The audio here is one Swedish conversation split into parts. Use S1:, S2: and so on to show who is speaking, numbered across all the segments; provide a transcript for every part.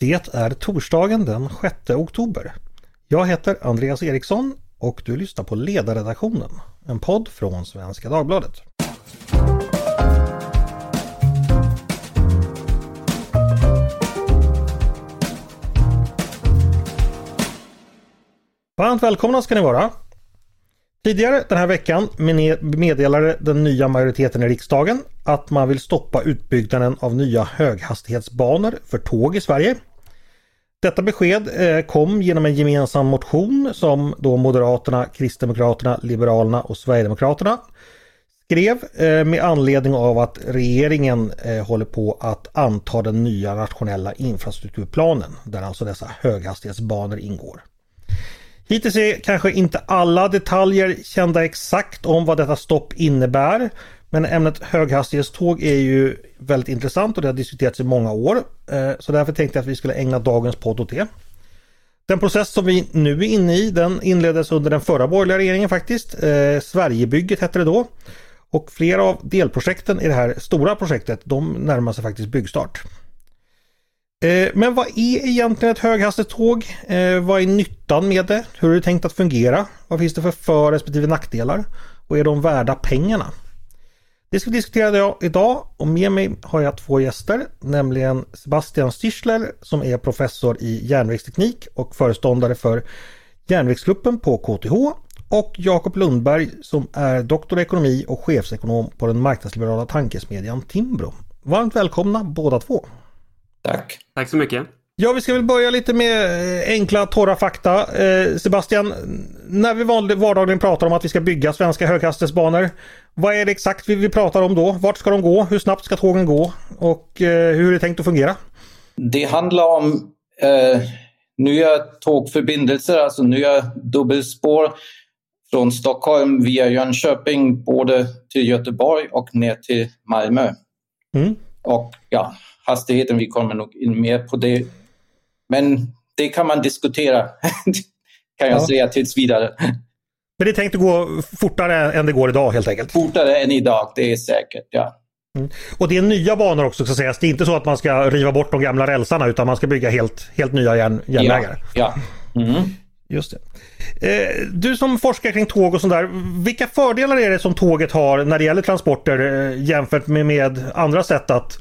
S1: Det är torsdagen den 6 oktober. Jag heter Andreas Eriksson och du lyssnar på Ledarredaktionen, en podd från Svenska Dagbladet. Varmt välkomna ska ni vara. Tidigare den här veckan meddelade den nya majoriteten i riksdagen att man vill stoppa utbyggnaden av nya höghastighetsbanor för tåg i Sverige. Detta besked eh, kom genom en gemensam motion som då Moderaterna, Kristdemokraterna, Liberalerna och Sverigedemokraterna skrev eh, med anledning av att regeringen eh, håller på att anta den nya nationella infrastrukturplanen där alltså dessa höghastighetsbanor ingår. Hittills är kanske inte alla detaljer kända exakt om vad detta stopp innebär. Men ämnet höghastighetståg är ju väldigt intressant och det har diskuterats i många år. Eh, så därför tänkte jag att vi skulle ägna dagens podd åt det. Den process som vi nu är inne i den inleddes under den förra borgerliga regeringen faktiskt. Eh, Sverigebygget hette det då. Och flera av delprojekten i det här stora projektet de närmar sig faktiskt byggstart. Eh, men vad är egentligen ett höghastighetståg? Eh, vad är nyttan med det? Hur är det tänkt att fungera? Vad finns det för för respektive nackdelar? Och är de värda pengarna? Det ska vi diskutera idag och med mig har jag två gäster, nämligen Sebastian Stischler som är professor i järnvägsteknik och föreståndare för Järnvägsgruppen på KTH och Jakob Lundberg som är doktor i ekonomi och chefsekonom på den marknadsliberala tankesmedjan Timbro. Varmt välkomna båda två!
S2: Tack.
S3: Tack så mycket.
S1: Ja, vi ska väl börja lite med eh, enkla, torra fakta. Eh, Sebastian, när vi vardagligen pratar om att vi ska bygga svenska höghastighetsbanor, vad är det exakt vi, pratar om då? Vart ska de gå? Hur snabbt ska tågen gå? Och eh, hur är det tänkt att fungera?
S2: Det handlar om eh, nya tågförbindelser, alltså nya dubbelspår från Stockholm via Jönköping både till Göteborg och ner till Malmö. Mm. Och ja, hastigheten. Vi kommer nog in mer på det. Men det kan man diskutera, kan jag ja. säga tills vidare.
S1: Men det är tänkt att gå fortare än det går idag helt enkelt?
S2: Fortare än idag, det är säkert, ja.
S1: Mm. Och det är nya banor också ska sägas. Det är inte så att man ska riva bort de gamla rälsarna utan man ska bygga helt, helt nya järn, järnvägar.
S2: Ja. ja. Mm.
S1: Just det. Eh, du som forskar kring tåg och sådär. Vilka fördelar är det som tåget har när det gäller transporter eh, jämfört med, med andra sätt att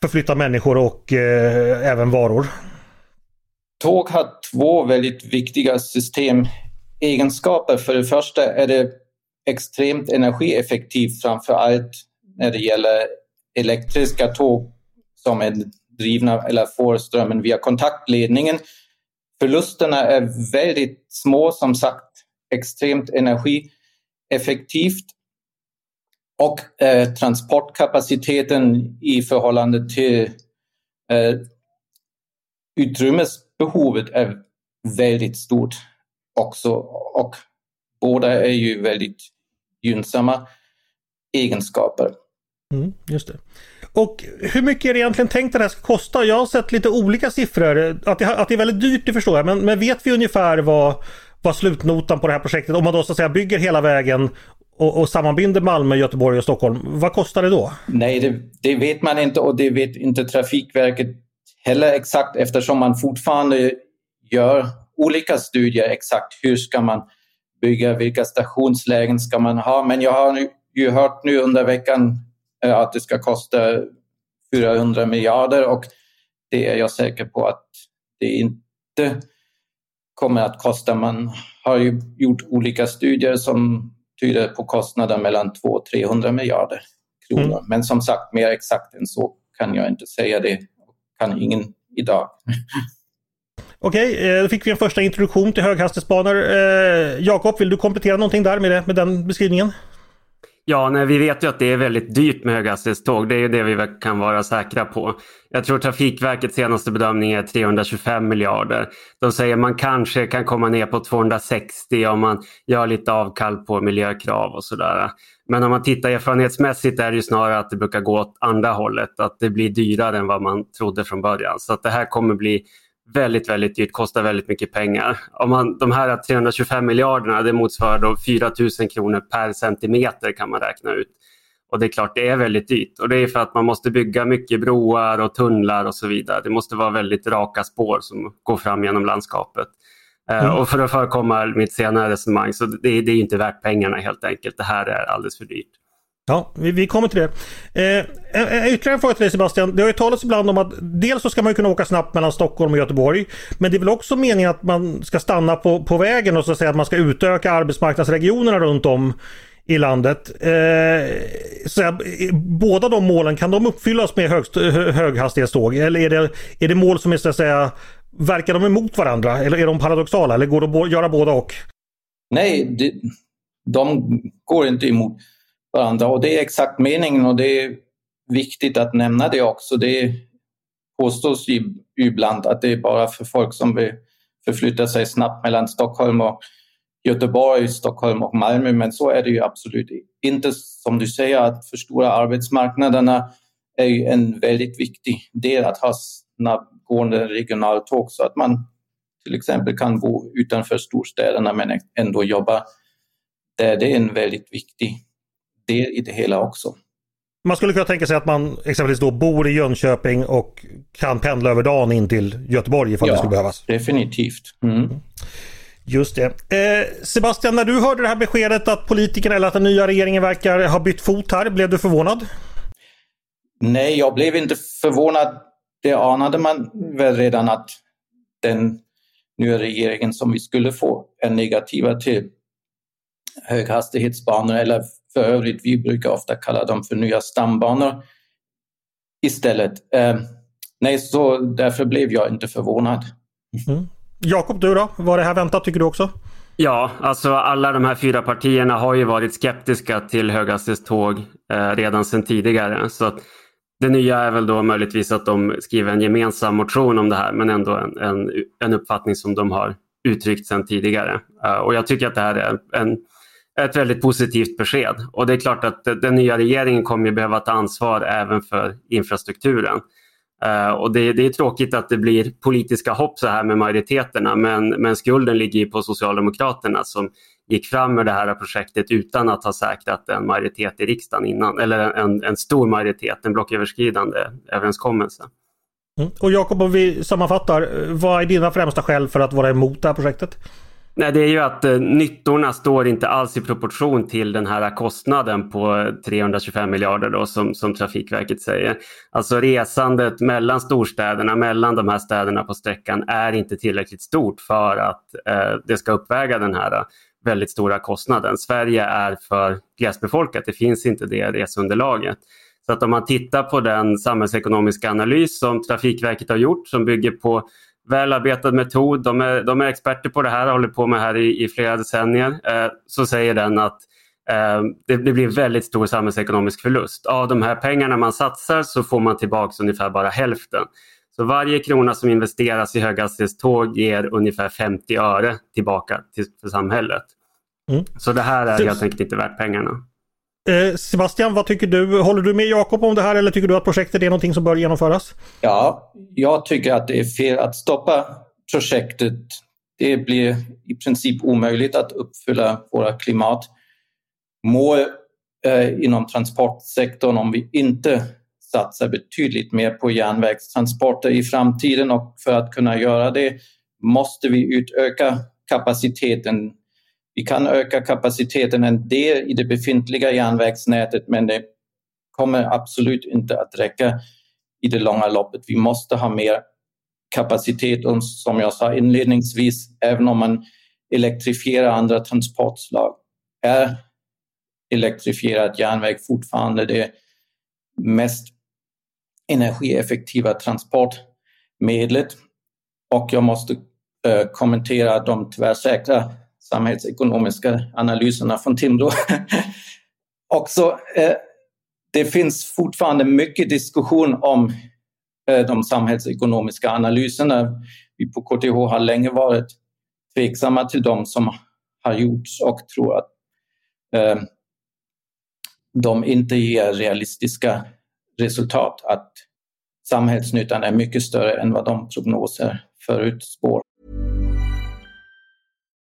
S1: förflytta människor och eh, även varor.
S2: Tåg har två väldigt viktiga systemegenskaper. För det första är det extremt energieffektivt framför allt när det gäller elektriska tåg som är drivna eller får strömmen via kontaktledningen. Förlusterna är väldigt små, som sagt, extremt energieffektivt och eh, transportkapaciteten i förhållande till eh, utrymmesbehovet är väldigt stort också. Och båda är ju väldigt gynnsamma egenskaper.
S1: Mm, just det. Och hur mycket är det egentligen tänkt att det här ska kosta? Jag har sett lite olika siffror. Att det, att det är väldigt dyrt, det förstår jag. Men, men vet vi ungefär vad, vad slutnotan på det här projektet, om man då så att säga bygger hela vägen och, och sammanbinder Malmö, Göteborg och Stockholm, vad kostar det då?
S2: Nej, det, det, vet man inte och det vet inte Trafikverket heller exakt eftersom man fortfarande gör olika studier exakt hur ska man bygga, vilka stationslägen ska man ha. Men jag har ju hört nu under veckan eh, att det ska kosta 400 miljarder och det är jag säker på att det inte kommer att kosta. Man har ju gjort olika studier som tyder på kostnader mellan 200-300 miljarder kronor. Mm. Men som sagt, mer exakt än så kan jag inte säga det. Kan ingen idag.
S1: Okej, okay, då fick vi en första introduktion till höghastighetsbanor. Eh, Jakob, vill du komplettera någonting där med, det, med den beskrivningen?
S3: Ja, nej, vi vet ju att det är väldigt dyrt med höghastighetståg. Det är ju det vi kan vara säkra på. Jag tror Trafikverkets senaste bedömning är 325 miljarder. De säger man kanske kan komma ner på 260 om man gör lite avkall på miljökrav och sådär. Men om man tittar erfarenhetsmässigt är det ju snarare att det brukar gå åt andra hållet. Att det blir dyrare än vad man trodde från början. Så att det här kommer bli väldigt, väldigt dyrt, kostar väldigt mycket pengar. Om man, de här 325 miljarderna det motsvarar då 4 000 kronor per centimeter kan man räkna ut. Och det är klart, det är väldigt dyrt. Och det är för att man måste bygga mycket broar och tunnlar och så vidare. Det måste vara väldigt raka spår som går fram genom landskapet. Eh, mm. Och för att förekomma mitt senare resonemang, så det, det är inte värt pengarna helt enkelt. Det här är alldeles för dyrt.
S1: Ja, vi, vi, kommer till det. Eh, eh, eh, ytterligare en fråga till dig Sebastian. Det har ju talats ibland om att dels så ska man kunna åka snabbt mellan Stockholm och Göteborg. Men det är väl också meningen att man ska stanna på, på vägen och så att säga att man ska utöka arbetsmarknadsregionerna runt om i landet. Eh, så båda de målen, kan de uppfyllas med högst, höghastighetståg? Eller är det, är det mål som är så att säga, verkar de emot varandra? Eller är de paradoxala? Eller går det att göra båda och?
S2: Nej, det, de går inte emot varandra och det är exakt meningen och det är viktigt att nämna det också. Det påstås ju ibland att det är bara för folk som vill förflytta sig snabbt mellan Stockholm och Göteborg, Stockholm och Malmö, men så är det ju absolut inte. Som du säger, att förstora arbetsmarknaderna är ju en väldigt viktig del att ha snabbgående regionaltåg så att man till exempel kan bo utanför storstäderna men ändå jobba där. Det är en väldigt viktig del i det hela också.
S1: Man skulle kunna tänka sig att man exempelvis då bor i Jönköping och kan pendla över dagen in till Göteborg ifall
S2: ja,
S1: det skulle behövas.
S2: definitivt. Mm.
S1: Just det. Eh, Sebastian, när du hörde det här beskedet att politikerna eller att den nya regeringen verkar ha bytt fot här, blev du förvånad?
S2: Nej, jag blev inte förvånad. Det anade man väl redan att den nya regeringen som vi skulle få är negativa till höghastighetsbanor eller för övrigt, vi brukar ofta kalla dem för nya stambanor istället. Eh, nej, så därför blev jag inte förvånad.
S1: Mm. Jakob, du då? Var det här väntat tycker du också?
S3: Ja, alltså alla de här fyra partierna har ju varit skeptiska till höghastighetståg eh, redan sedan tidigare. Så det nya är väl då möjligtvis att de skriver en gemensam motion om det här men ändå en, en, en uppfattning som de har uttryckt sedan tidigare. Uh, och jag tycker att det här är en, ett väldigt positivt besked. Och det är klart att den nya regeringen kommer behöva ta ansvar även för infrastrukturen. Uh, och det, det, är tråkigt att det blir politiska hopp så här med majoriteterna men, men skulden ligger på Socialdemokraterna som gick fram med det här projektet utan att ha säkrat en majoritet i riksdagen innan, eller en, en stor majoritet, en blocköverskridande överenskommelse.
S1: Mm. Och Jakob, om vi sammanfattar, vad är dina främsta skäl för att vara emot det här projektet?
S3: Nej, det är ju att eh, nyttorna står inte alls i proportion till den här kostnaden på 325 miljarder då, som, som Trafikverket säger. Alltså resandet mellan storstäderna, mellan de här städerna på sträckan är inte tillräckligt stort för att eh, det ska uppväga den här eh, väldigt stora kostnaden. Sverige är för glesbefolkat, det finns inte det resunderlaget. Så att om man tittar på den samhällsekonomiska analys som Trafikverket har gjort som bygger på välarbetad metod. De är, de är experter på det här och håller på med det här i, i flera decennier. Eh, så säger den att eh, det, det, blir väldigt stor samhällsekonomisk förlust. Av de här pengarna man satsar så får man tillbaka ungefär bara hälften. Så varje krona som investeras i höghastighetståg ger ungefär 50 öre tillbaka till, för samhället. Mm. Så det här är helt enkelt inte värt pengarna.
S1: Eh, Sebastian, vad tycker du? Håller du med Jakob om det här eller tycker du att projektet är någonting som bör genomföras?
S2: Ja, jag tycker att det är fel att stoppa projektet. Det blir i princip omöjligt att uppfylla våra klimatmål eh, inom transportsektorn om vi inte satsar betydligt mer på järnvägstransporter i framtiden och för att kunna göra det måste vi utöka kapaciteten vi kan öka kapaciteten en del i det befintliga järnvägsnätet men det kommer absolut inte att räcka i det långa loppet. Vi måste ha mer kapacitet och som jag sa inledningsvis, även om man elektrifierar andra transportslag är elektrifierad järnväg fortfarande det mest energieffektiva transportmedlet. Och jag måste eh, kommentera de tvärsäkra samhällsekonomiska analyserna från Timbro. Också, eh, det finns fortfarande mycket diskussion om eh, de samhällsekonomiska analyserna. Vi på KTH har länge varit tveksamma till de som har gjorts och tror att eh, de inte ger realistiska resultat. Att samhällsnyttan är mycket större än vad de prognoser förutspår.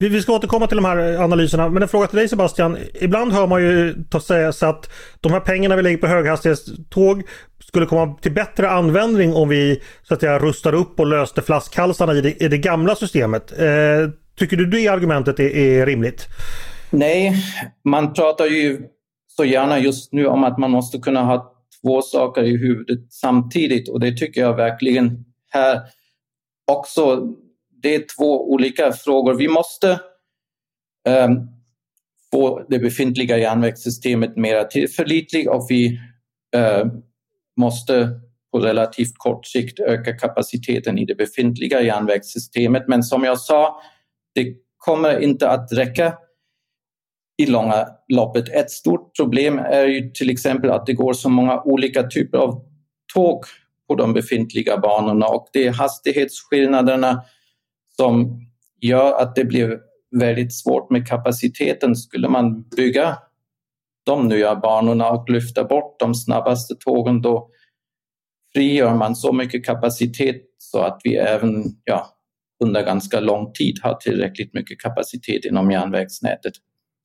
S1: Vi, vi ska återkomma till de här eh, analyserna, men en fråga till dig Sebastian. Ibland hör man ju sägas att de här pengarna vi lägger på höghastighetståg skulle komma till bättre användning om vi så att säga rustar upp och löste flaskhalsarna i det, i det gamla systemet. Eh, tycker du det argumentet är, är rimligt?
S2: Nej, man pratar ju så gärna just nu om att man måste kunna ha två saker i huvudet samtidigt och det tycker jag verkligen här också. Det är två olika frågor. Vi måste um, få det befintliga järnvägssystemet mer tillförlitligt och vi uh, måste på relativt kort sikt öka kapaciteten i det befintliga järnvägssystemet. Men som jag sa, det kommer inte att räcka i långa loppet. Ett stort problem är ju till exempel att det går så många olika typer av tåg på de befintliga banorna och det är hastighetsskillnaderna som gör att det blir väldigt svårt med kapaciteten. Skulle man bygga de nya banorna och lyfta bort de snabbaste tågen då frigör man så mycket kapacitet så att vi även ja, under ganska lång tid har tillräckligt mycket kapacitet inom järnvägsnätet.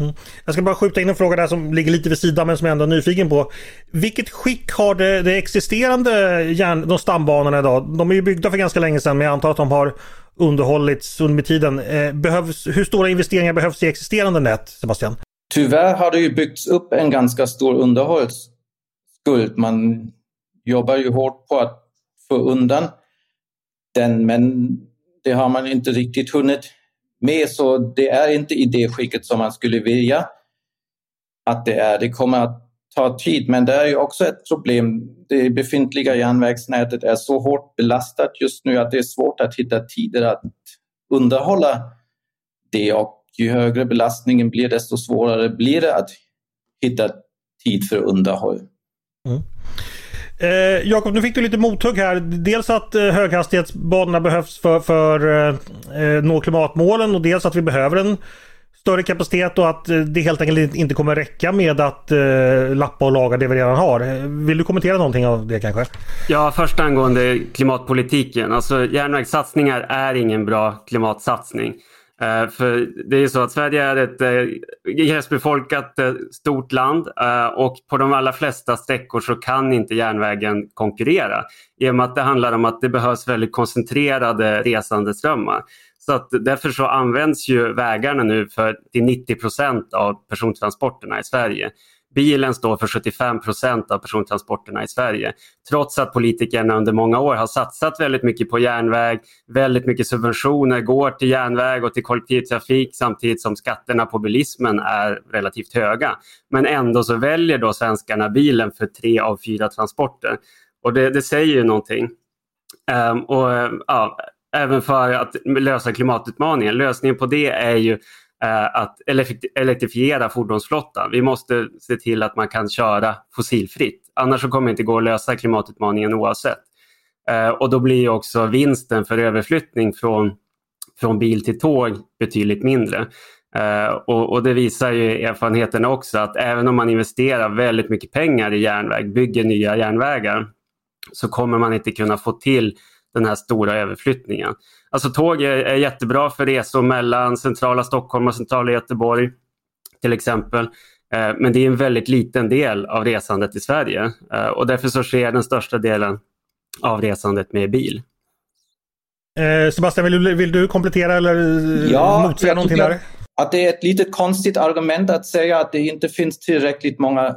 S1: Mm. Jag ska bara skjuta in en fråga där som ligger lite vid sidan men som jag ändå är nyfiken på. Vilket skick har det, det existerande järn, de stambanorna idag? De är ju byggda för ganska länge sedan men jag antar att de har underhållits under tiden. Eh, behövs, hur stora investeringar behövs i existerande nät, Sebastian?
S2: Tyvärr har det ju byggts upp en ganska stor underhållsskuld. Man jobbar ju hårt på att få undan den men det har man inte riktigt hunnit med så det är inte i det skicket som man skulle vilja att det är. Det kommer att ta tid men det är ju också ett problem. Det befintliga järnvägsnätet är så hårt belastat just nu att det är svårt att hitta tider att underhålla det och ju högre belastningen blir desto svårare blir det att hitta tid för underhåll. Mm.
S1: Eh, Jakob, nu fick du lite mothugg här. Dels att eh, höghastighetsbanorna behövs för, för eh, eh, nå klimatmålen och dels att vi behöver en större kapacitet och att eh, det helt enkelt inte kommer räcka med att eh, lappa och laga det vi redan har. Vill du kommentera någonting av det kanske?
S3: Ja, först angående klimatpolitiken. Alltså järnvägssatsningar är ingen bra klimatsatsning. Eh, för det är så att Sverige är ett eh, gräsbefolkat eh, stort land eh, och på de allra flesta sträckor så kan inte järnvägen konkurrera. I och med att det handlar om att det behövs väldigt koncentrerade resandeströmmar. Så att därför så används ju vägarna nu för till 90 procent av persontransporterna i Sverige. Bilen står för 75 procent av persontransporterna i Sverige. Trots att politikerna under många år har satsat väldigt mycket på järnväg, väldigt mycket subventioner går till järnväg och till kollektivtrafik samtidigt som skatterna på bilismen är relativt höga. Men ändå så väljer då svenskarna bilen för tre av fyra transporter. Och det, det säger ju någonting. Um, och, ja, även för att lösa klimatutmaningen. Lösningen på det är ju eh, att elektrifiera fordonsflottan. Vi måste se till att man kan köra fossilfritt. Annars så kommer det inte gå att lösa klimatutmaningen oavsett. Eh, och då blir också vinsten för överflyttning från, från bil till tåg betydligt mindre. Eh, och, och, det visar ju erfarenheterna också att även om man investerar väldigt mycket pengar i järnväg, bygger nya järnvägar, så kommer man inte kunna få till den här stora överflyttningen. Alltså tåg är, är jättebra för resor mellan centrala Stockholm och centrala Göteborg till exempel. Eh, men det är en väldigt liten del av resandet i Sverige eh, och därför så sker den största delen av resandet med bil.
S1: Eh, Sebastian, vill du, vill du komplettera eller ja, motsäga någonting där?
S2: Att det är ett lite konstigt argument att säga att det inte finns tillräckligt många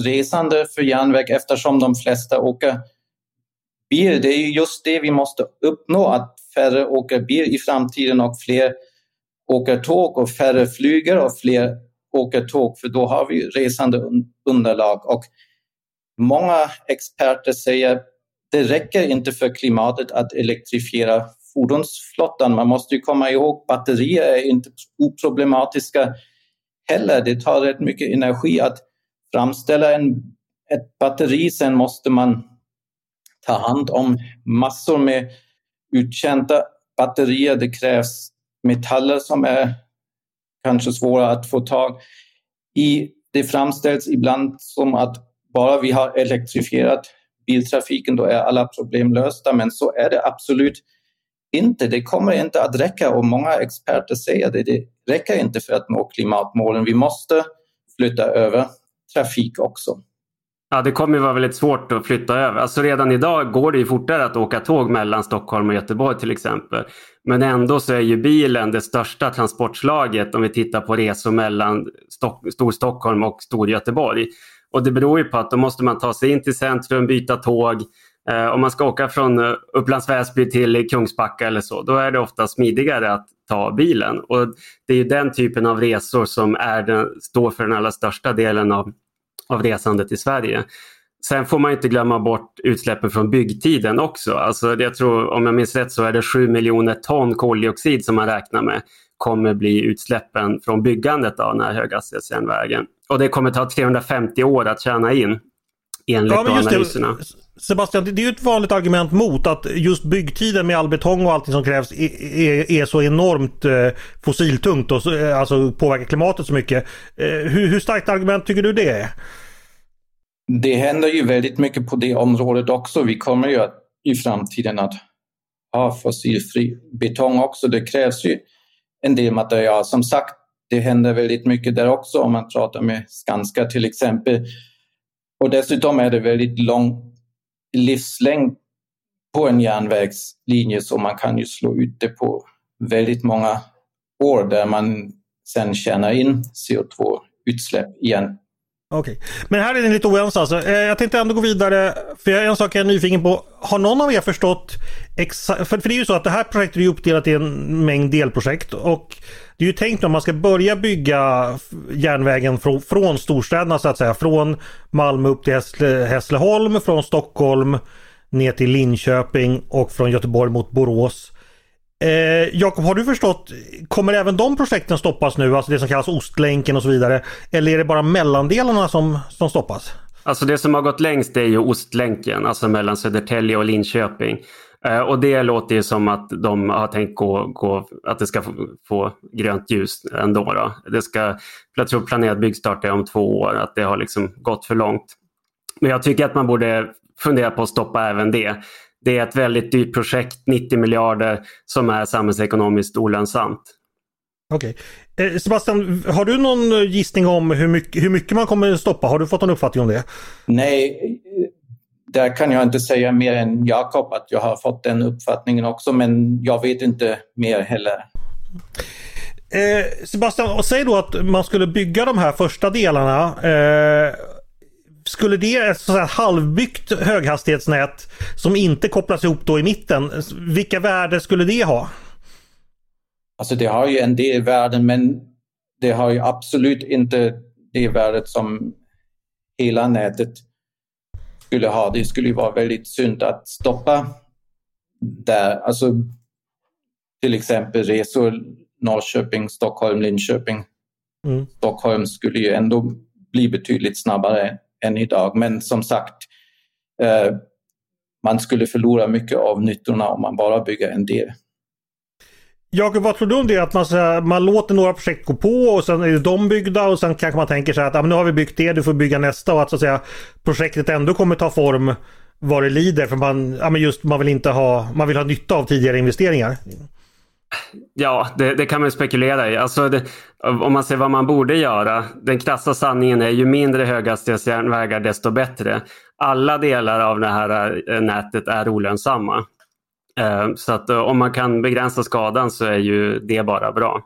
S2: resande för järnväg eftersom de flesta åker bil. Det är just det vi måste uppnå, att färre åker bil i framtiden och fler åker tåg och färre flyger och fler åker tåg för då har vi resande underlag. Och många experter säger att det räcker inte för klimatet att elektrifiera fordonsflottan. Man måste ju komma ihåg batterier är inte oproblematiska heller. Det tar rätt mycket energi att framställa en, ett batteri. Sen måste man ta hand om massor med uttjänta batterier. Det krävs metaller som är kanske svåra att få tag i. Det framställs ibland som att bara vi har elektrifierat biltrafiken, då är alla problem lösta. Men så är det absolut inte. Det kommer inte att räcka och många experter säger det. Det räcker inte för att nå klimatmålen. Vi måste flytta över trafik också.
S3: Ja, det kommer vara väldigt svårt att flytta över. Alltså redan idag går det ju fortare att åka tåg mellan Stockholm och Göteborg till exempel. Men ändå så är ju bilen det största transportslaget om vi tittar på resor mellan Stock Storstockholm och Storgöteborg. Och det beror ju på att då måste man ta sig in till centrum, byta tåg. Eh, om man ska åka från eh, Upplands Väsby till Kungsbacka eller så, då är det ofta smidigare att ta bilen. Och Det är den typen av resor som är den, står för den allra största delen av, av resandet i Sverige. Sen får man inte glömma bort utsläppen från byggtiden också. Alltså jag tror, om jag minns rätt så är det 7 miljoner ton koldioxid som man räknar med kommer bli utsläppen från byggandet av den här höghastighetsjärnvägen. Och det kommer ta 350 år att tjäna in enligt ja, analyserna.
S1: Sebastian, det är ju ett vanligt argument mot att just byggtiden med all betong och allting som krävs är, är så enormt eh, fossiltungt och eh, alltså påverkar klimatet så mycket. Eh, hur, hur starkt argument tycker du det är?
S2: Det händer ju väldigt mycket på det området också. Vi kommer ju att, i framtiden att ha fossilfri betong också. Det krävs ju en del material. Som sagt, det händer väldigt mycket där också om man pratar med Skanska till exempel. Och dessutom är det väldigt lång livslängd på en järnvägslinje så man kan ju slå ut det på väldigt många år där man sen tjänar in CO2-utsläpp igen.
S1: Okej, men här är ni lite oense alltså. Eh, jag tänkte ändå gå vidare, för jag en sak jag är nyfiken på. Har någon av er förstått exakt, för, det är ju så att det här projektet är uppdelat i en mängd delprojekt och det är ju tänkt om man ska börja bygga järnvägen från, från storstäderna så att säga. Från Malmö upp till Hässleholm, från Stockholm ner till Linköping och från Göteborg mot Borås. Eh, Jakob, har du förstått, kommer även de projekten stoppas nu? Alltså det som kallas Ostlänken och så vidare. Eller är det bara mellandelarna som, som stoppas?
S3: Alltså det som har gått längst är ju Ostlänken, alltså mellan Södertälje och Linköping. Eh, och det låter ju som att de har tänkt gå, gå att det ska få, få grönt ljus ändå. Då. Det ska, jag tror planerad byggstart är om två år, att det har liksom gått för långt. Men jag tycker att man borde fundera på att stoppa även det. Det är ett väldigt dyrt projekt, 90 miljarder, som är samhällsekonomiskt olönsamt.
S1: Okej. Okay. Eh, Sebastian, har du någon gissning om hur mycket, hur mycket man kommer stoppa? Har du fått någon uppfattning om det?
S2: Nej, där kan jag inte säga mer än Jakob att jag har fått den uppfattningen också, men jag vet inte mer heller.
S1: Eh, Sebastian, säg då att man skulle bygga de här första delarna. Skulle det ett så här halvbyggt höghastighetsnät som inte kopplas ihop då i mitten, vilka värden skulle det ha?
S2: Alltså det har ju en del värden men det har ju absolut inte det värdet som hela nätet skulle ha. Det skulle ju vara väldigt synd att stoppa där. Alltså till exempel resor Norrköping, Stockholm, Linköping. Mm. Stockholm skulle ju ändå bli betydligt snabbare än idag. Men som sagt, eh, man skulle förlora mycket av nyttorna om man bara bygger en del.
S1: Jakob, vad tror du om det? Att man, här, man låter några projekt gå på och sen är de byggda och sen kanske man tänker så här att ah, nu har vi byggt det, du får bygga nästa och att, så att säga, projektet ändå kommer ta form vad det lider för man, ja, men just, man, vill inte ha, man vill ha nytta av tidigare investeringar.
S3: Ja, det, det, kan man spekulera i. Alltså det, om man ser vad man borde göra. Den krassa sanningen är ju mindre höghastighetsjärnvägar desto bättre. Alla delar av det här eh, nätet är olönsamma. Eh, så att eh, om man kan begränsa skadan så är ju det bara bra.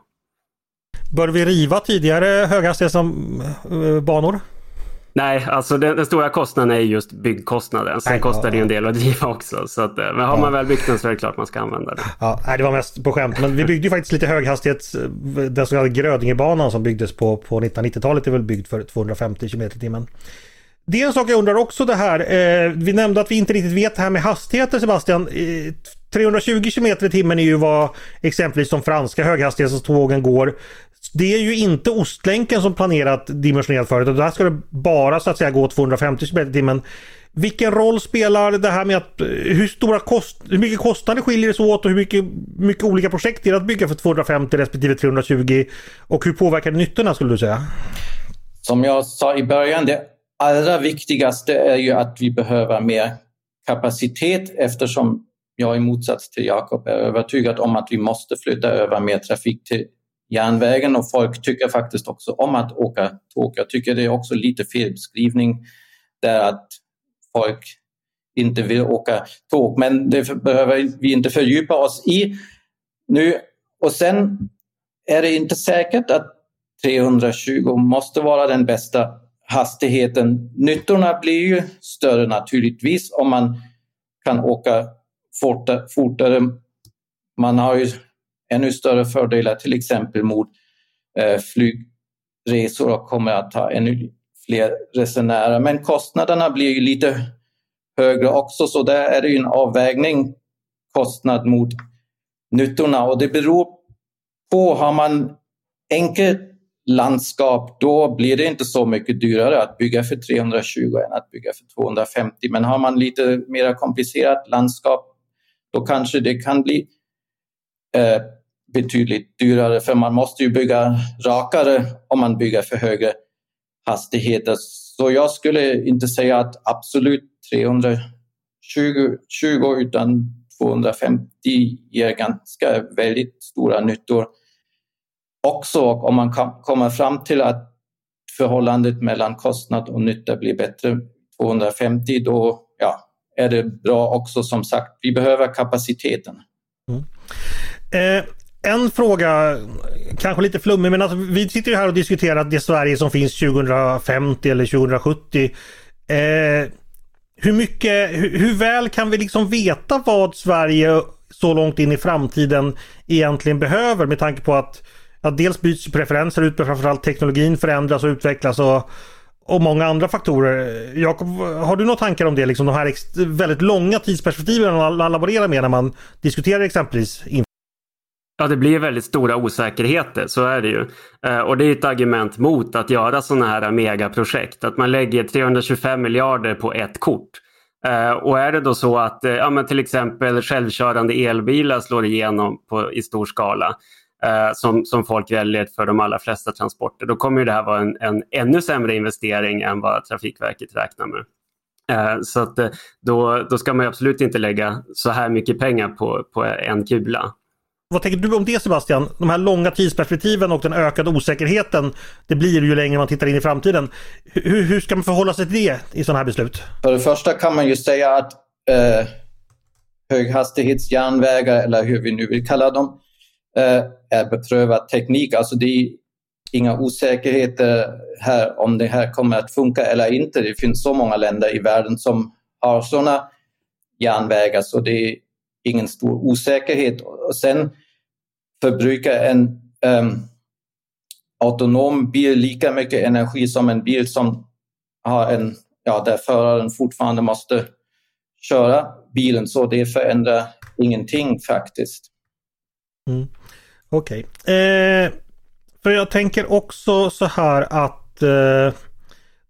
S1: Bör vi riva tidigare höghastighetsbanor?
S3: Nej, alltså den, den, stora kostnaden är just byggkostnaden. Sen nej, kostar det ju en del att driva också. Så att, men har man väl byggt den så är det klart man ska använda den.
S1: Ja, det var mest på skämt. Men vi byggde ju faktiskt lite höghastighets... Den så kallade Grödingebanan som byggdes på, på 1990-talet är väl byggd för 250 km i timmen. Det är en sak jag undrar också det här. Eh, vi nämnde att vi inte riktigt vet det här med hastigheter Sebastian. Eh, 320 km i timmen är ju vad exempelvis de franska höghastighetstågen går. Det är ju inte Ostlänken som planerat dimensionerat för det. Där ska det bara så att säga gå 250 km i timmen. Vilken roll spelar det här med att eh, hur stora kost, hur mycket kostnader skiljer det sig åt och hur mycket, mycket olika projekt är det att bygga för 250 respektive 320 och hur påverkar det nyttorna skulle du säga?
S2: Som jag sa i början, det allra viktigaste är ju att vi behöver mer kapacitet eftersom jag i motsats till Jakob är övertygad om att vi måste flytta över mer trafik till järnvägen och folk tycker faktiskt också om att åka tåg. Jag tycker det är också lite fel beskrivning där att folk inte vill åka tåg, men det behöver vi inte fördjupa oss i nu. Och sen är det inte säkert att 320 måste vara den bästa hastigheten. Nyttorna blir ju större naturligtvis om man kan åka fortare. Man har ju ännu större fördelar till exempel mot eh, flygresor och kommer att ha ännu fler resenärer. Men kostnaderna blir ju lite högre också så där är det en avvägning kostnad mot nyttorna och det beror på, har man enkelt landskap då blir det inte så mycket dyrare att bygga för 320 än att bygga för 250. Men har man lite mer komplicerat landskap då kanske det kan bli eh, betydligt dyrare för man måste ju bygga rakare om man bygger för högre hastigheter. Så jag skulle inte säga att absolut 320 20, utan 250 ger ganska väldigt stora nyttor också. Om man kan komma fram till att förhållandet mellan kostnad och nytta blir bättre 250 då ja, är det bra också som sagt. Vi behöver kapaciteten. Mm.
S1: Eh, en fråga, kanske lite flummig, men alltså, vi sitter ju här och diskuterar det Sverige som finns 2050 eller 2070. Eh, hur mycket, hur, hur, väl kan vi liksom veta vad Sverige så långt in i framtiden egentligen behöver med tanke på att ja, dels byts preferenser ut, men framförallt teknologin förändras och utvecklas och, och många andra faktorer. Jakob, har du några tankar om det? Liksom de här väldigt långa tidsperspektiven man laborerar med när man diskuterar exempelvis
S3: Ja, det blir väldigt stora osäkerheter, så är det ju. Eh, och det är ett argument mot att göra sådana här megaprojekt. Att man lägger 325 miljarder på ett kort. Eh, och är det då så att eh, ja, men till exempel självkörande elbilar slår igenom på, i stor skala som, som folk väljer för de allra flesta transporter, då kommer det här vara en, en ännu sämre investering än vad Trafikverket räknar med. Så att då, då ska man absolut inte lägga så här mycket pengar på, på en kula.
S1: Vad tänker du om det Sebastian? De här långa tidsperspektiven och den ökade osäkerheten det blir ju längre man tittar in i framtiden. Hur, hur ska man förhålla sig till det i sådana här beslut?
S2: För det första kan man ju säga att eh, höghastighetsjärnvägar eller hur vi nu vill kalla dem eh, Eh, är beprövad teknik. Alltså det är inga osäkerheter här om det här kommer att funka eller inte. Det finns så många länder i världen som har sådana järnvägar så det är ingen stor osäkerhet. Och sen förbrukar en um, autonom bil lika mycket energi som en bil som har en, ja, där föraren fortfarande måste köra bilen. Så det förändrar ingenting faktiskt.
S1: Mm. Okej. Okay. Eh, för jag tänker också så här att eh,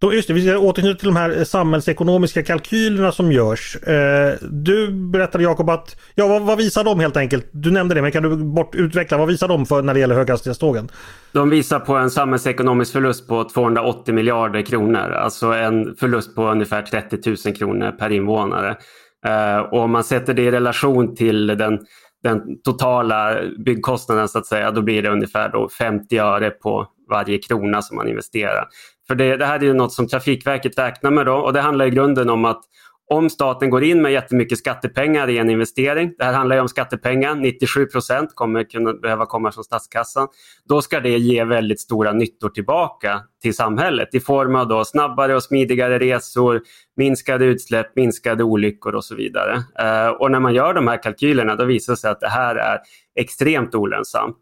S1: då, just det, vi ska återknyta till de här samhällsekonomiska kalkylerna som görs. Eh, du berättade Jakob att, ja vad, vad, visar de helt enkelt? Du nämnde det, men kan du bort utveckla, vad visar de för när det gäller höghastighetstågen?
S3: De visar på en samhällsekonomisk förlust på 280 miljarder kronor. Alltså en förlust på ungefär 30 000 kronor per invånare. Eh, och om man sätter det i relation till den, den totala byggkostnaden så att säga, då blir det ungefär då 50 öre på varje krona som man investerar. För det, det här är ju något som Trafikverket räknar med då och det handlar i grunden om att om staten går in med jättemycket skattepengar i en investering, det här handlar ju om skattepengar, 97 procent kommer kunna behöva komma från statskassan, då ska det ge väldigt stora nyttor tillbaka till samhället i form av då snabbare och smidigare resor, minskade utsläpp, minskade olyckor och så vidare. Eh, och när man gör de här kalkylerna då visar det sig att det här är extremt olönsamt.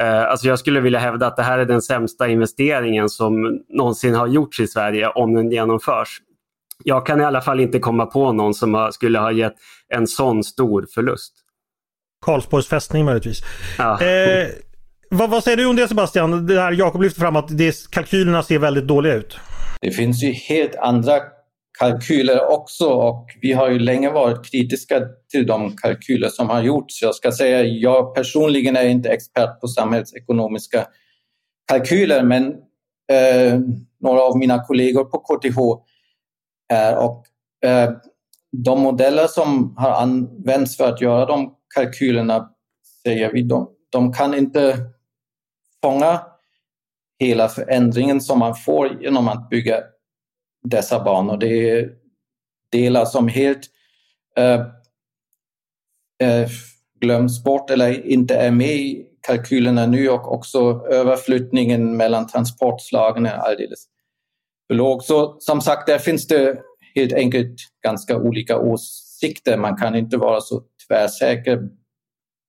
S3: Eh, alltså jag skulle vilja hävda att det här är den sämsta investeringen som någonsin har gjorts i Sverige om den genomförs jag kan i alla fall inte komma på någon som skulle ha gett en sån stor förlust.
S1: Karlsborgs fästning möjligtvis.
S3: Ja.
S1: Eh, vad, vad, säger du om det Sebastian? Det här Jakob lyfter fram att det, kalkylerna ser väldigt dåliga ut.
S2: Det finns ju helt andra kalkyler också och vi har ju länge varit kritiska till de kalkyler som har gjorts. Jag ska säga, jag personligen är inte expert på samhällsekonomiska kalkyler men eh, några av mina kollegor på KTH Eh, och eh, de modeller som har använts för att göra de kalkylerna säger vi, de, de kan inte fånga hela förändringen som man får genom att bygga dessa banor. Det är delar som helt äh, äh, glöms bort eller inte är med i kalkylerna nu och också överflyttningen mellan transportslagen är alldeles låg. Så som sagt, där finns det helt enkelt ganska olika åsikter. Man kan inte vara så tvärsäker,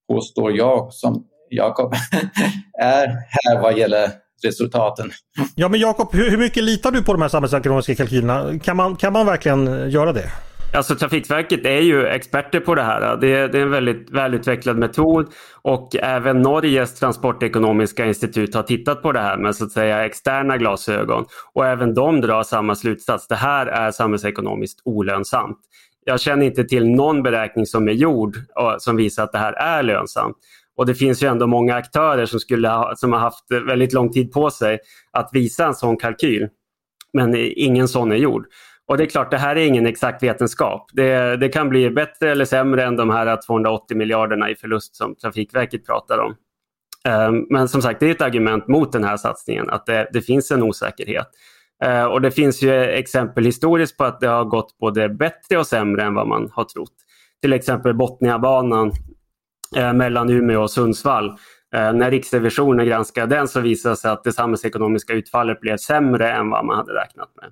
S2: påstår jag, som Jakob är här vad gäller resultaten.
S1: Ja men Jakob, hur, hur, mycket litar du på de här samhällsekonomiska kalkylerna? Kan man, kan man verkligen göra det?
S3: Alltså Trafikverket är ju experter på det här. Det är, det är en väldigt välutvecklad metod och även Norges transportekonomiska institut har tittat på det här med så att säga externa glasögon och även de drar samma slutsats. Det här är samhällsekonomiskt olönsamt. Jag känner inte till någon beräkning som är gjord som visar att det här är lönsamt. Och det finns ju ändå många aktörer som, skulle ha, som har haft väldigt lång tid på sig att visa en sån kalkyl. Men ingen sån är gjord. Och det är klart, det här är ingen exakt vetenskap. Det, det kan bli bättre eller sämre än de här 280 miljarderna i förlust som Trafikverket pratar om. Ehm, men som sagt, det är ett argument mot den här satsningen, att det, det finns en osäkerhet. Ehm, och det finns ju exempel historiskt på att det har gått både bättre och sämre än vad man har trott. Till exempel Botniabanan eh, mellan Umeå och Sundsvall. Ehm, när Riksrevisionen granskade den så visade det sig att det samhällsekonomiska utfallet blev sämre än vad man hade räknat med.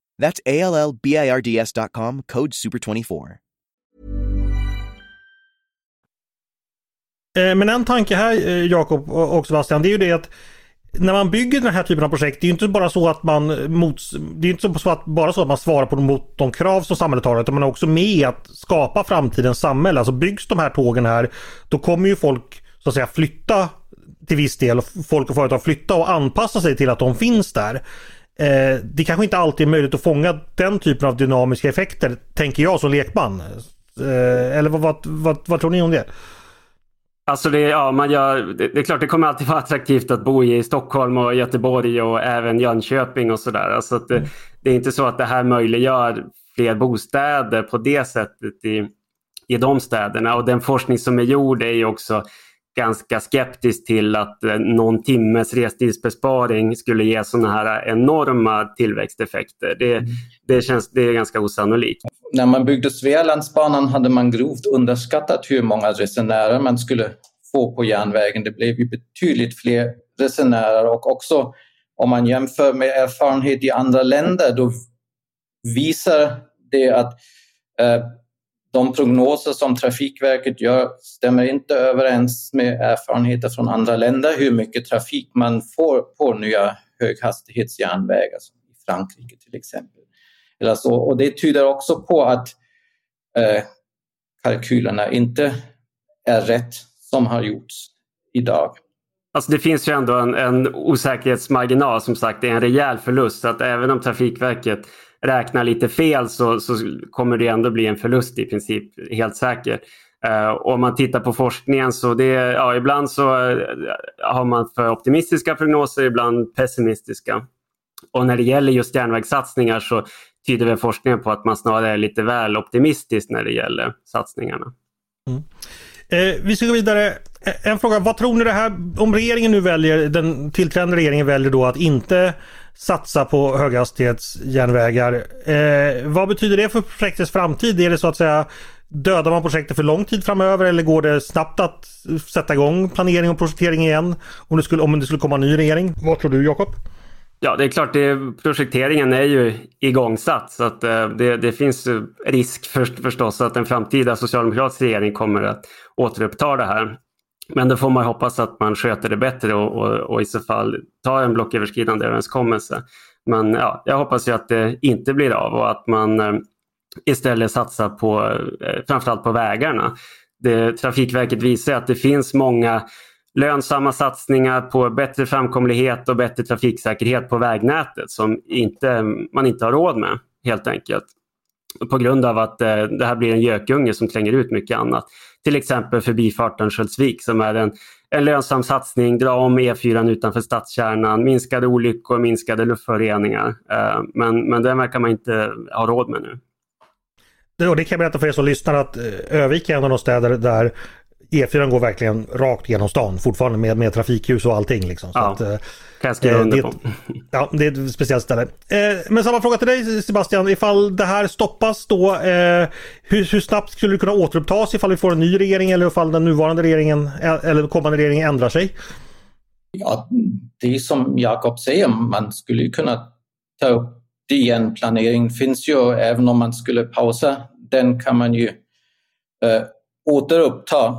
S4: That's A-L-L-B-I-R-D-S.com, code SUPER24.
S1: Eh, men en tanke här, eh, Jakob och Sebastian, det är ju det att när man bygger den här typen av projekt, det är inte bara så att man mots, det är inte så att, bara så att man svarar på mot de krav som samhället har, utan man är också med att skapa framtidens samhälle. Alltså byggs de här tågen här, då kommer ju folk så att säga flytta till viss del, folk och företag flytta och anpassa sig till att de finns där. Eh, det kanske inte alltid är möjligt att fånga den typen av dynamiska effekter, tänker jag som lekman. Eh, eller vad, vad, vad, vad tror ni om det?
S3: Alltså det, ja, man gör, det, det, är klart det kommer alltid vara attraktivt att bo i Stockholm och Göteborg och även Jönköping och sådär. Alltså det, mm. det, är inte så att det här möjliggör fler bostäder på det sättet i, i de städerna. Och den forskning som är gjord är ju också ganska skeptisk till att eh, någon timmes restidsbesparing skulle ge sådana här enorma tillväxteffekter. Det, mm. det, känns, det är ganska osannolikt.
S2: När man byggde Svealandsbanan hade man grovt underskattat hur många resenärer man skulle få på järnvägen. Det blev ju betydligt fler resenärer och också om man jämför med erfarenhet i andra länder då visar det att eh, de prognoser som Trafikverket gör stämmer inte överens med erfarenheter från andra länder hur mycket trafik man får på nya höghastighetsjärnvägar, som i Frankrike till exempel. Eller så. Och det tyder också på att eh, kalkylerna inte är rätt som har gjorts idag.
S3: Alltså det finns ju ändå en, en osäkerhetsmarginal som sagt, det är en rejäl förlust. Så att även om Trafikverket räknar lite fel så, så kommer det ändå bli en förlust i princip, helt säkert. Uh, eh, om man tittar på forskningen så det, ja, ibland så eh, har man för optimistiska prognoser, ibland pessimistiska. Och när det gäller just järnvägssatsningar så tyder väl forskningen på att man snarare är lite väl optimistisk när det gäller satsningarna.
S1: Mm. Eh, vi ska gå vidare. Eh, en fråga, vad tror ni det här, om regeringen nu väljer, den tillträdande regeringen väljer då att inte satsa på höghastighetsjärnvägar. Eh, vad betyder det för projektets framtid? Är det så att säga Dödar man projektet för lång tid framöver eller går det snabbt att sätta igång planering och projektering igen? Om det skulle, om det skulle komma en ny regering? Vad tror du Jakob?
S3: Ja, det är klart, det, projekteringen är ju igångsatt så att eh, det, det finns risk för, förstås att en framtida socialdemokratisk regering kommer att återuppta det här. Men då får man hoppas att man sköter det bättre och, och, och i så fall tar en blocköverskridande överenskommelse. Men ja, jag hoppas ju att det inte blir av och att man eh, istället satsar på eh, framförallt på vägarna. Det, Trafikverket visar att det finns många lönsamma satsningar på bättre framkomlighet och bättre trafiksäkerhet på vägnätet som inte, man inte har råd med helt enkelt. På grund av att eh, det här blir en gökunge som tränger ut mycket annat. Till exempel förbifarten Sköldsvik som är en, en lönsam satsning, dra om E4 utanför stadskärnan, minskade olyckor, minskade luftföroreningar. Eh, men, men den verkar man inte ha råd med nu.
S1: Det kan jag berätta för er som lyssnar att eh, Övik är en av de städer där E4 går verkligen rakt genom stan fortfarande med, med trafikljus och allting. Liksom. Så
S3: ja,
S1: att, eh,
S3: kan jag skriva under på.
S1: Ja, det är ett speciellt ställe. Eh, men samma fråga till dig Sebastian. Ifall det här stoppas då, eh, hur, hur, snabbt skulle det kunna återupptas ifall vi får en ny regering eller ifall den nuvarande regeringen eller kommande regeringen ändrar sig?
S2: Ja, det är som Jakob säger, man skulle kunna ta upp det igen. Planering finns ju, även om man skulle pausa den kan man ju eh, återuppta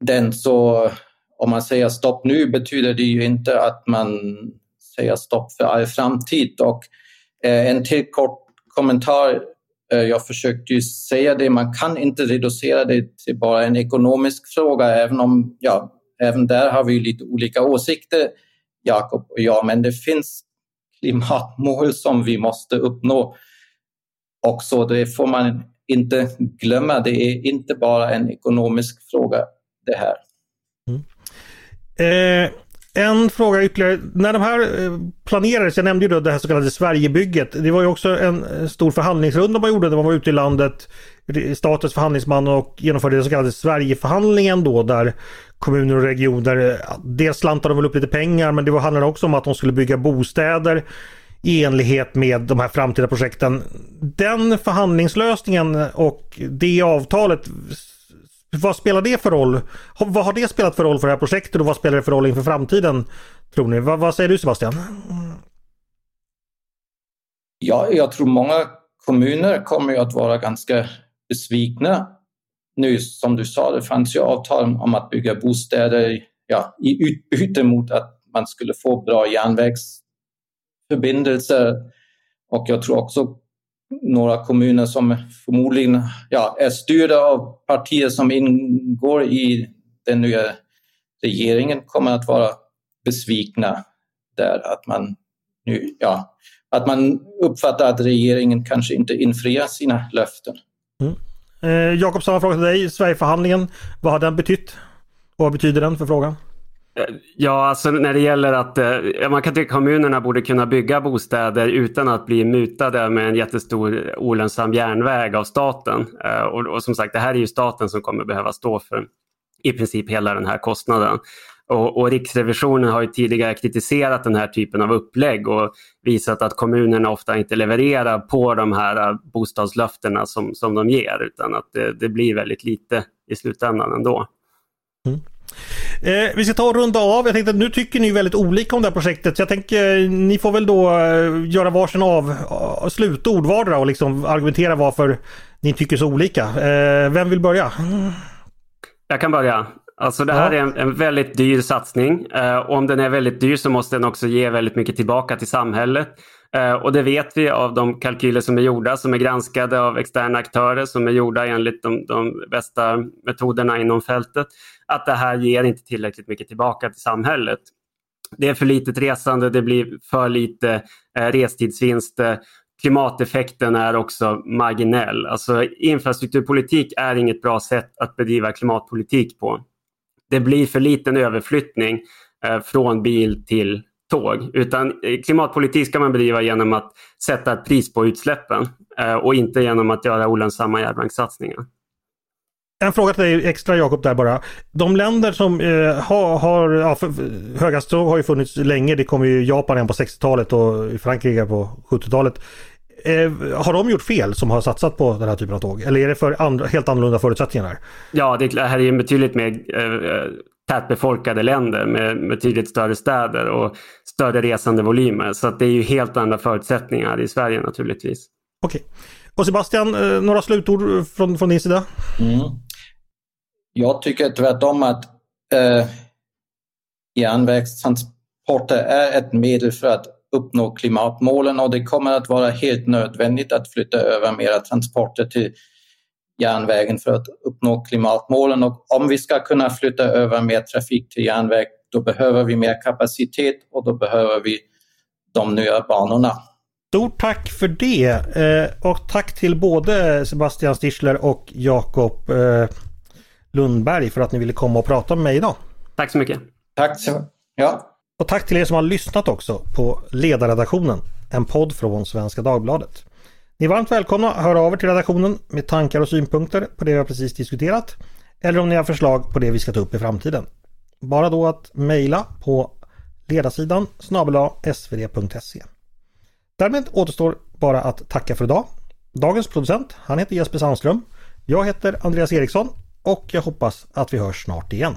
S2: den. Så om man säger stopp nu betyder det ju inte att man säger stopp för all framtid. Och eh, en till kort kommentar. Eh, jag försökte ju säga det, man kan inte reducera det till bara en ekonomisk fråga, även om, ja, även där har vi lite olika åsikter, Jakob och jag, men det finns klimatmål som vi måste uppnå också. Det får man inte glömma. Det är inte bara en ekonomisk fråga det här.
S1: Mm. Eh, en fråga ytterligare. När de här eh, planerades, jag nämnde ju då det här så kallade Sverigebygget. Det var ju också en eh, stor förhandlingsrunda man gjorde när man var ute i landet. Statens förhandlingsman och genomförde den så kallade Sverigeförhandlingen då där kommuner och regioner, eh, dels slantade de väl upp lite pengar men det handlade också om att de skulle bygga bostäder i enlighet med de här framtida projekten. Den förhandlingslösningen och det avtalet, vad spelar det för roll? Vad har det spelat för roll för det här projektet och vad spelar det för roll inför framtiden? Tror ni? Vad, vad säger du Sebastian?
S2: Ja, jag tror många kommuner kommer att vara ganska besvikna. Nu som du sa, det fanns ju avtal om att bygga bostäder ja, i utbyte mot att man skulle få bra järnvägsförbindelser. Och jag tror också några kommuner som förmodligen ja, är styrda av partier som ingår i den nya regeringen kommer att vara besvikna där att man nu, ja, att man uppfattar att regeringen kanske inte infriar sina löften.
S1: Mm. Eh, Jakob, samma fråga till dig. Sverigeförhandlingen, vad har den betytt? Och vad betyder den för frågan?
S3: Ja, alltså när det gäller att eh, man kan tycka att kommunerna borde kunna bygga bostäder utan att bli mutade med en jättestor olönsam järnväg av staten. Eh, och, och, som sagt, det här är ju staten som kommer behöva stå för i princip hela den här kostnaden. Och, och, Riksrevisionen har ju tidigare kritiserat den här typen av upplägg och visat att kommunerna ofta inte levererar på de här eh, bostadslöftena som, som de ger utan att det, det blir väldigt lite i slutändan ändå.
S1: Mm. Eh, vi ska ta och runda av. Jag tänkte att nu tycker ni väldigt olika om det här projektet. Så jag tänker ni får väl då eh, göra varsin av uh, slutord vardera och liksom argumentera varför ni tycker så olika. Eh, vem vill börja?
S3: Jag kan börja. Alltså det här ja. är en, en, väldigt dyr satsning. Eh, om den är väldigt dyr så måste den också ge väldigt mycket tillbaka till samhället. Eh, och det vet vi av de kalkyler som är gjorda, som är granskade av externa aktörer, som är gjorda enligt de, de bästa metoderna inom fältet, att det här ger inte tillräckligt mycket tillbaka till samhället. Det är för litet resande, det blir för lite eh, restidsvinster. Klimateffekten är också marginell. Alltså, infrastrukturpolitik är inget bra sätt att bedriva klimatpolitik på. Det blir för liten överflyttning eh, från bil till tåg. Utan eh, klimatpolitik ska man bedriva genom att sätta ett pris på utsläppen eh, och inte genom att göra olönsamma järnvägssatsningar.
S1: En fråga till dig extra Jakob där bara. De länder som eh, har, har ja, höghastighetståg har ju funnits länge. Det kom ju Japan igen på 60-talet och Frankrike på 70-talet. Eh, har de gjort fel som har satsat på den här typen av tåg? Eller är det för andra, helt annorlunda förutsättningar? Här?
S3: Ja, det här är ju betydligt mer eh, tätbefolkade länder med, med betydligt större städer och större resandevolymer. Så att det är ju helt andra förutsättningar i Sverige naturligtvis.
S1: Okej. Och Sebastian, eh, några slutord från, från din sida? Mm.
S2: Jag tycker tvärtom att eh, järnvägstransporter är ett medel för att uppnå klimatmålen och det kommer att vara helt nödvändigt att flytta över mera transporter till järnvägen för att uppnå klimatmålen. Och om vi ska kunna flytta över mer trafik till järnväg, då behöver vi mer kapacitet och då behöver vi de nya banorna.
S1: Stort tack för det eh, och tack till både Sebastian Stichler och Jakob eh, Lundberg för att ni ville komma och prata med mig idag.
S3: Tack så mycket.
S2: Tack. Så, ja.
S1: Och tack till er som har lyssnat också på Ledarredaktionen, en podd från Svenska Dagbladet. Ni är varmt välkomna att höra av er till redaktionen med tankar och synpunkter på det vi har precis diskuterat eller om ni har förslag på det vi ska ta upp i framtiden. Bara då att mejla på ledarsidan snabel svd.se. Därmed återstår bara att tacka för idag. Dagens producent, han heter Jesper Sandström. Jag heter Andreas Eriksson och jag hoppas att vi hörs snart igen.